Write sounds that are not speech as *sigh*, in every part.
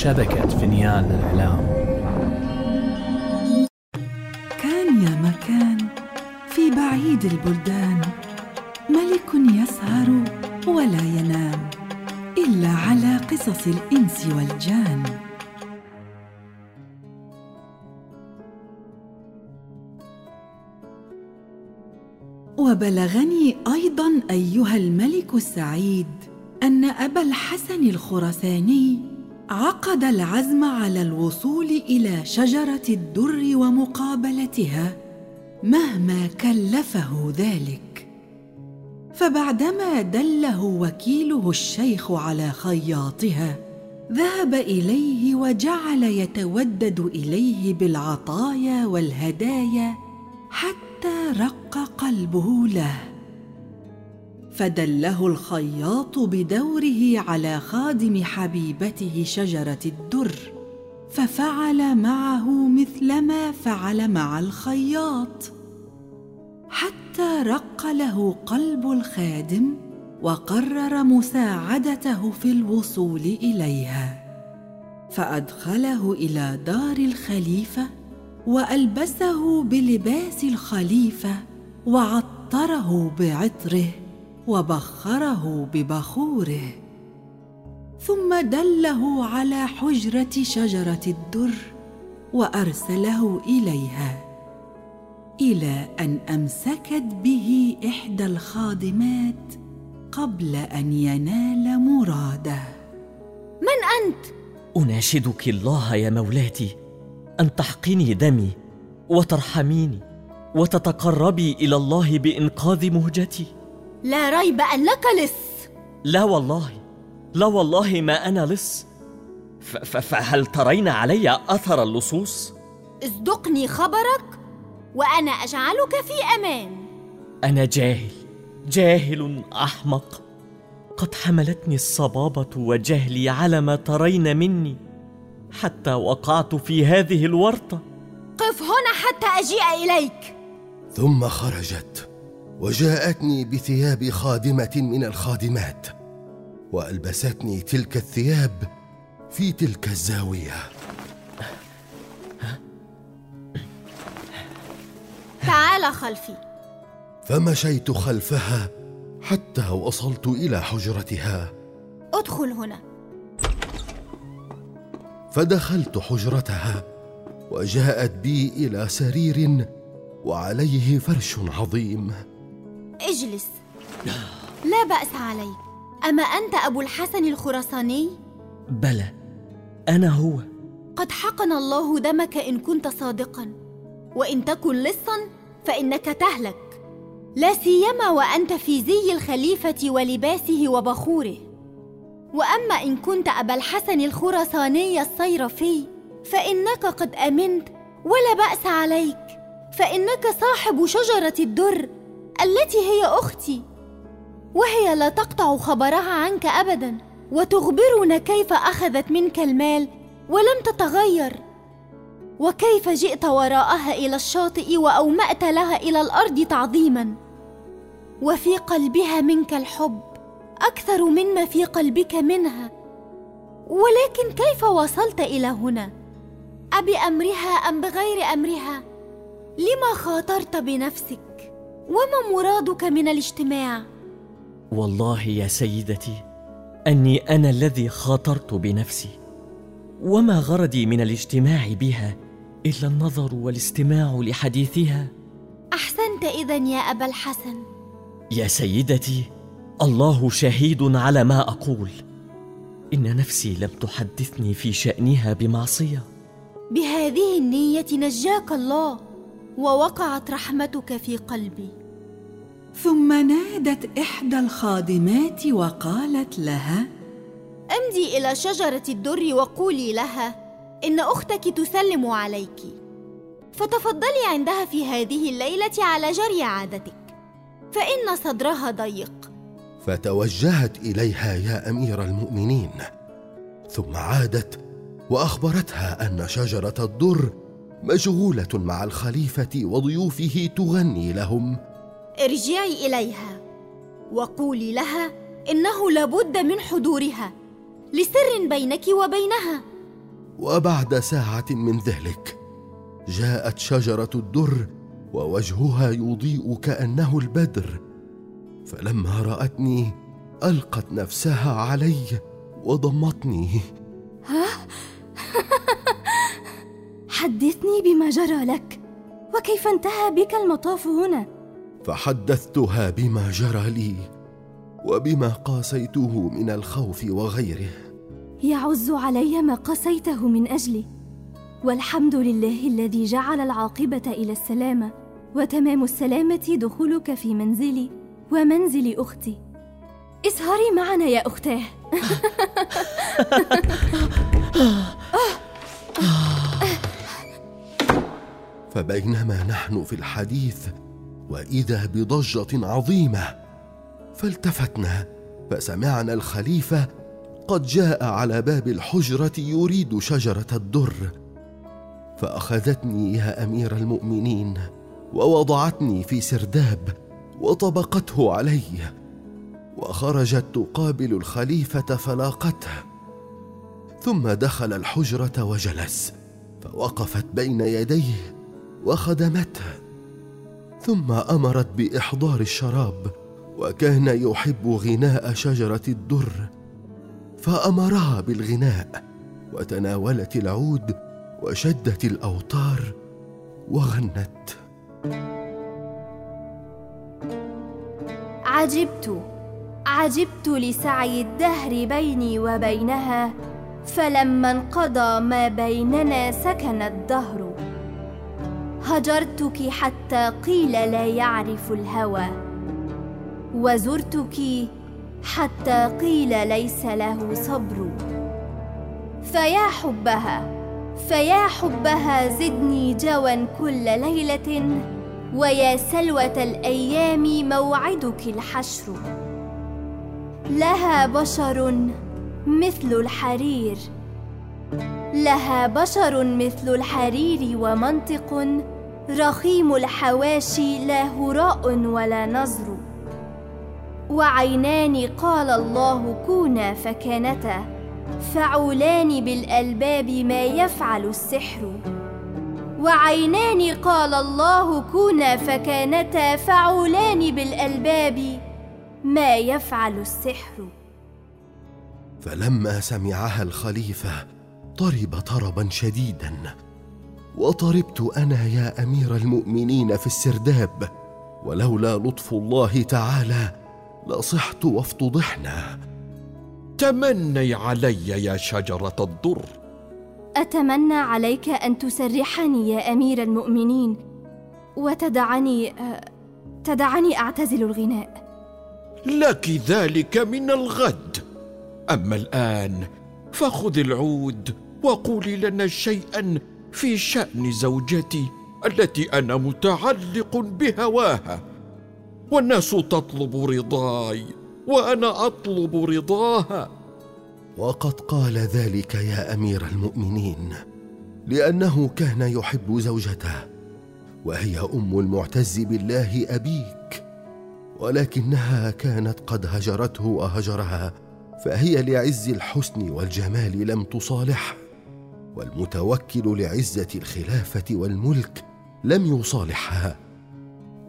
شبكة فينيان للإعلام. كان يا مكان في بعيد البلدان. ملك يسهر ولا ينام إلا على قصص الإنس والجان. وبلغني أيضا أيها الملك السعيد أن أبا الحسن الخرساني عقد العزم على الوصول إلى شجرة الدر ومقابلتها مهما كلفه ذلك. فبعدما دله وكيله الشيخ على خياطها ذهب إليه وجعل يتودد إليه بالعطايا والهدايا حتى رق قلبه له. فدله الخياط بدوره على خادم حبيبته شجرة الدر ففعل معه مثلما فعل مع الخياط. حتى رق له قلب الخادم وقرر مساعدته في الوصول إليها. فأدخله إلى دار الخليفة وألبسه بلباس الخليفة وعطره بعطره. وبخره ببخوره ثم دله على حجرة شجرة الدر وأرسله إليها إلى أن أمسكت به إحدى الخادمات قبل أن ينال مراده. من أنت؟ أناشدك الله يا مولاتي أن تحقني دمي وترحميني وتتقربي إلى الله بإنقاذ مهجتي. لا ريب انك لص. لا والله لا والله ما أنا لص. ف- ف- فهل ترين علي أثر اللصوص؟ اصدقني خبرك وأنا أجعلك في أمان. أنا جاهل جاهل أحمق. قد حملتني الصبابة وجهلي على ما ترين مني. حتى وقعت في هذه الورطة. قف هنا حتى أجيء إليك. ثم خرجت. وجاءتني بثياب خادمة من الخادمات وألبستني تلك الثياب في تلك الزاوية. تعال خلفي. فمشيت خلفها حتى وصلت إلى حجرتها. ادخل هنا. فدخلت حجرتها وجاءت بي إلى سرير وعليه فرش عظيم. اجلس. لا بأس عليك أما أنت أبو الحسن الخرساني بلى أنا هو. قد حقن الله دمك إن كنت صادقا. وإن تكن لصا فإنك تهلك. لا سيما وأنت في زي الخليفة ولباسه وبخوره. وأما إن كنت أبا الحسن الخرساني الصيرفي فإنك قد أمنت. ولا بأس عليك. فإنك صاحب شجرة الدر التي هي أختي. وهي لا تقطع خبرها عنك ابدا وتخبرنا كيف أخذت منك المال ولم تتغير. وكيف جئت وراءها إلى الشاطئ وأومأت لها إلى الأرض تعظيما. وفي قلبها منك الحب أكثر مما في قلبك منها. ولكن كيف وصلت إلى هنا؟ أبأمرها أم بغير أمرها؟ لما خاطرت بنفسك؟ وما مرادك من الاجتماع؟ والله يا سيدتي أني أنا الذي خاطرت بنفسي وما غرضي من الاجتماع بها إلا النظر والاستماع لحديثها. أحسنت إذا يا أبا الحسن. يا سيدتي الله شهيد على ما أقول. إن نفسي لم تحدثني في شأنها بمعصية. بهذه النية نجاك الله ووقعت رحمتك في قلبي. ثم نادت إحدى الخادمات وقالت لها امضي إلى شجرة الدر وقولي لها إن أختك تسلم عليك. فتفضلي عندها في هذه الليلة على جري عادتك فإن صدرها ضيق. فتوجهت إليها يا أمير المؤمنين ثم عادت وأخبرتها أن شجرة الدر مشغولة مع الخليفة وضيوفه تغني لهم. ارجعي إليها. وقولي لها إنه لابد من حضورها لسر بينك وبينها. وبعد ساعة من ذلك جاءت شجرة الدر ووجهها يضيء كانه البدر. فلما رأتني ألقت نفسها علي وضمتني. ها؟ *laughs* حدثني بما جرى لك وكيف انتهى بك المطاف هنا؟ فحدثتها بما جرى لي وبما قاسيته من الخوف وغيره. يعز علي ما قسيته من أجلي. والحمد لله الذي جعل العاقبة إلى السلامة وتمام السلامة دخولك في منزلي ومنزل أختي. اسهري معنا يا أختاه. *laughs* فبينما نحن في الحديث وإذا بضجة عظيمة فالتفتنا فسمعنا الخليفة قد جاء على باب الحجرة يريد شجرة الدر. فأخذتني يا أمير المؤمنين ووضعتني في سرداب وطبقته علي وخرجت تقابل الخليفة فلاقته. ثم دخل الحجرة وجلس فوقفت بين يديه وخدمته. ثم أمرت بإحضار الشراب وكان يحب غناء شجرة الدر. فأمرها بالغناء وتناولت العود وشدت الأوتار وغنت. عجبت عجبت لسعي الدهر بيني وبينها فلما انقضى ما بيننا سكن الدهر. هجرتك حتى قيل لا يعرف الهوى وزرتك حتى قيل ليس له صبر. فيا حبها فيا حبها زدني جوا كل ليلة ويا سلوة الأيام موعدك الحشر. لها بشر مثل الحرير لها بشر مثل الحرير ومنطق رخيم الحواشي لا هراء ولا نظر. وعينان قال الله كونا فكانتا فعولان بالألباب ما يفعل السحر. وعينان قال الله كونا فكانتا فعولان بالألباب ما يفعل السحر. فلما سمعها الخليفة طرب طربا شديدا. وطربت أنا يا أمير المؤمنين في السرداب ولولا لطف الله تعالى لصحت وافتضحنا. تمني علي يا شجرة الضر. أتمنى عليك أن تسرحني يا أمير المؤمنين وتدعني تدعني أعتزل الغناء. لك ذلك من الغد. أما الآن فخذ العود وقولي لنا شيئا في شأن زوجتي التي أنا متعلق بهواها. والناس تطلب رضاي وأنا أطلب رضاها. وقد قال ذلك يا أمير المؤمنين لأنه كان يحب زوجته وهي أم المعتز بالله أبيك ولكنها كانت قد هجرته وهجرها فهي لعز الحسن والجمال لم تصالحه. والمتوكل لعزة الخلافة والملك لم يصالحها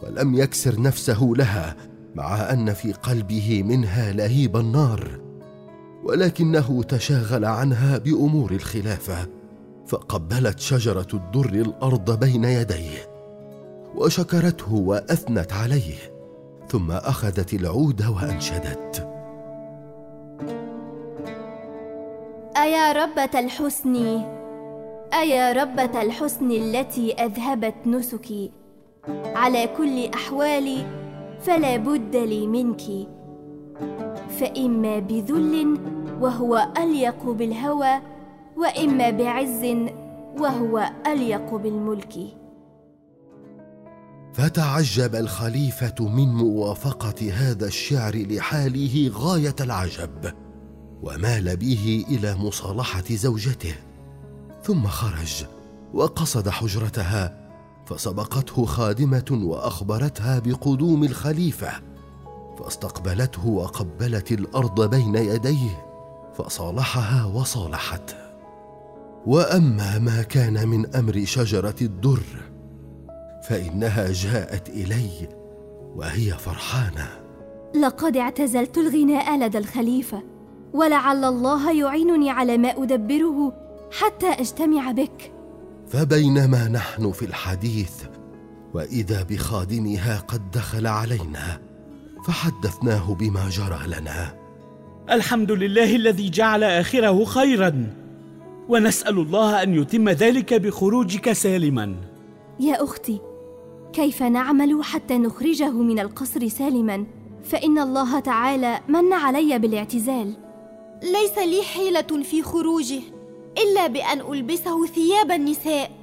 ولم يكسر نفسه لها مع أن في قلبه منها لهيب النار ولكنه تشاغل عنها بأمور الخلافة فقبلت شجرة الدر الأرض بين يديه وشكرته وأثنت عليه ثم أخذت العود وأنشدت. ربه الحسن ايا ربه الحسن التي أذهبت نسكي. على كل أحوالي فلا بد لي منك. فإما بذل وهو أليق بالهوى وإما بعز وهو أليق بالملك. فتعجب الخليفة من موافقة هذا الشعر لحاله غاية العجب. ومال به إلى مصالحة زوجته ثم خرج وقصد حجرتها فسبقته خادمة وأخبرتها بقدوم الخليفة فاستقبلته وقبلت الأرض بين يديه فصالحها وصالحته وأما ما كان من أمر شجرة الدر فإنها جاءت إلي وهي فرحانة. لقد اعتزلت الغناء لدى الخليفة. ولعل الله يعينني على ما أدبره حتى أجتمع بك. فبينما نحن في الحديث وإذا بخادمها قد دخل علينا فحدثناه بما جرى لنا. الحمد لله الذي جعل آخره خيرا ونسأل الله أن يتم ذلك بخروجك سالما. يا أختي كيف نعمل حتى نخرجه من القصر سالما؟ فإن الله تعالى من علي بالاعتزال. ليس لي حيلة في خروجه إلا بأن ألبسه ثياب النساء.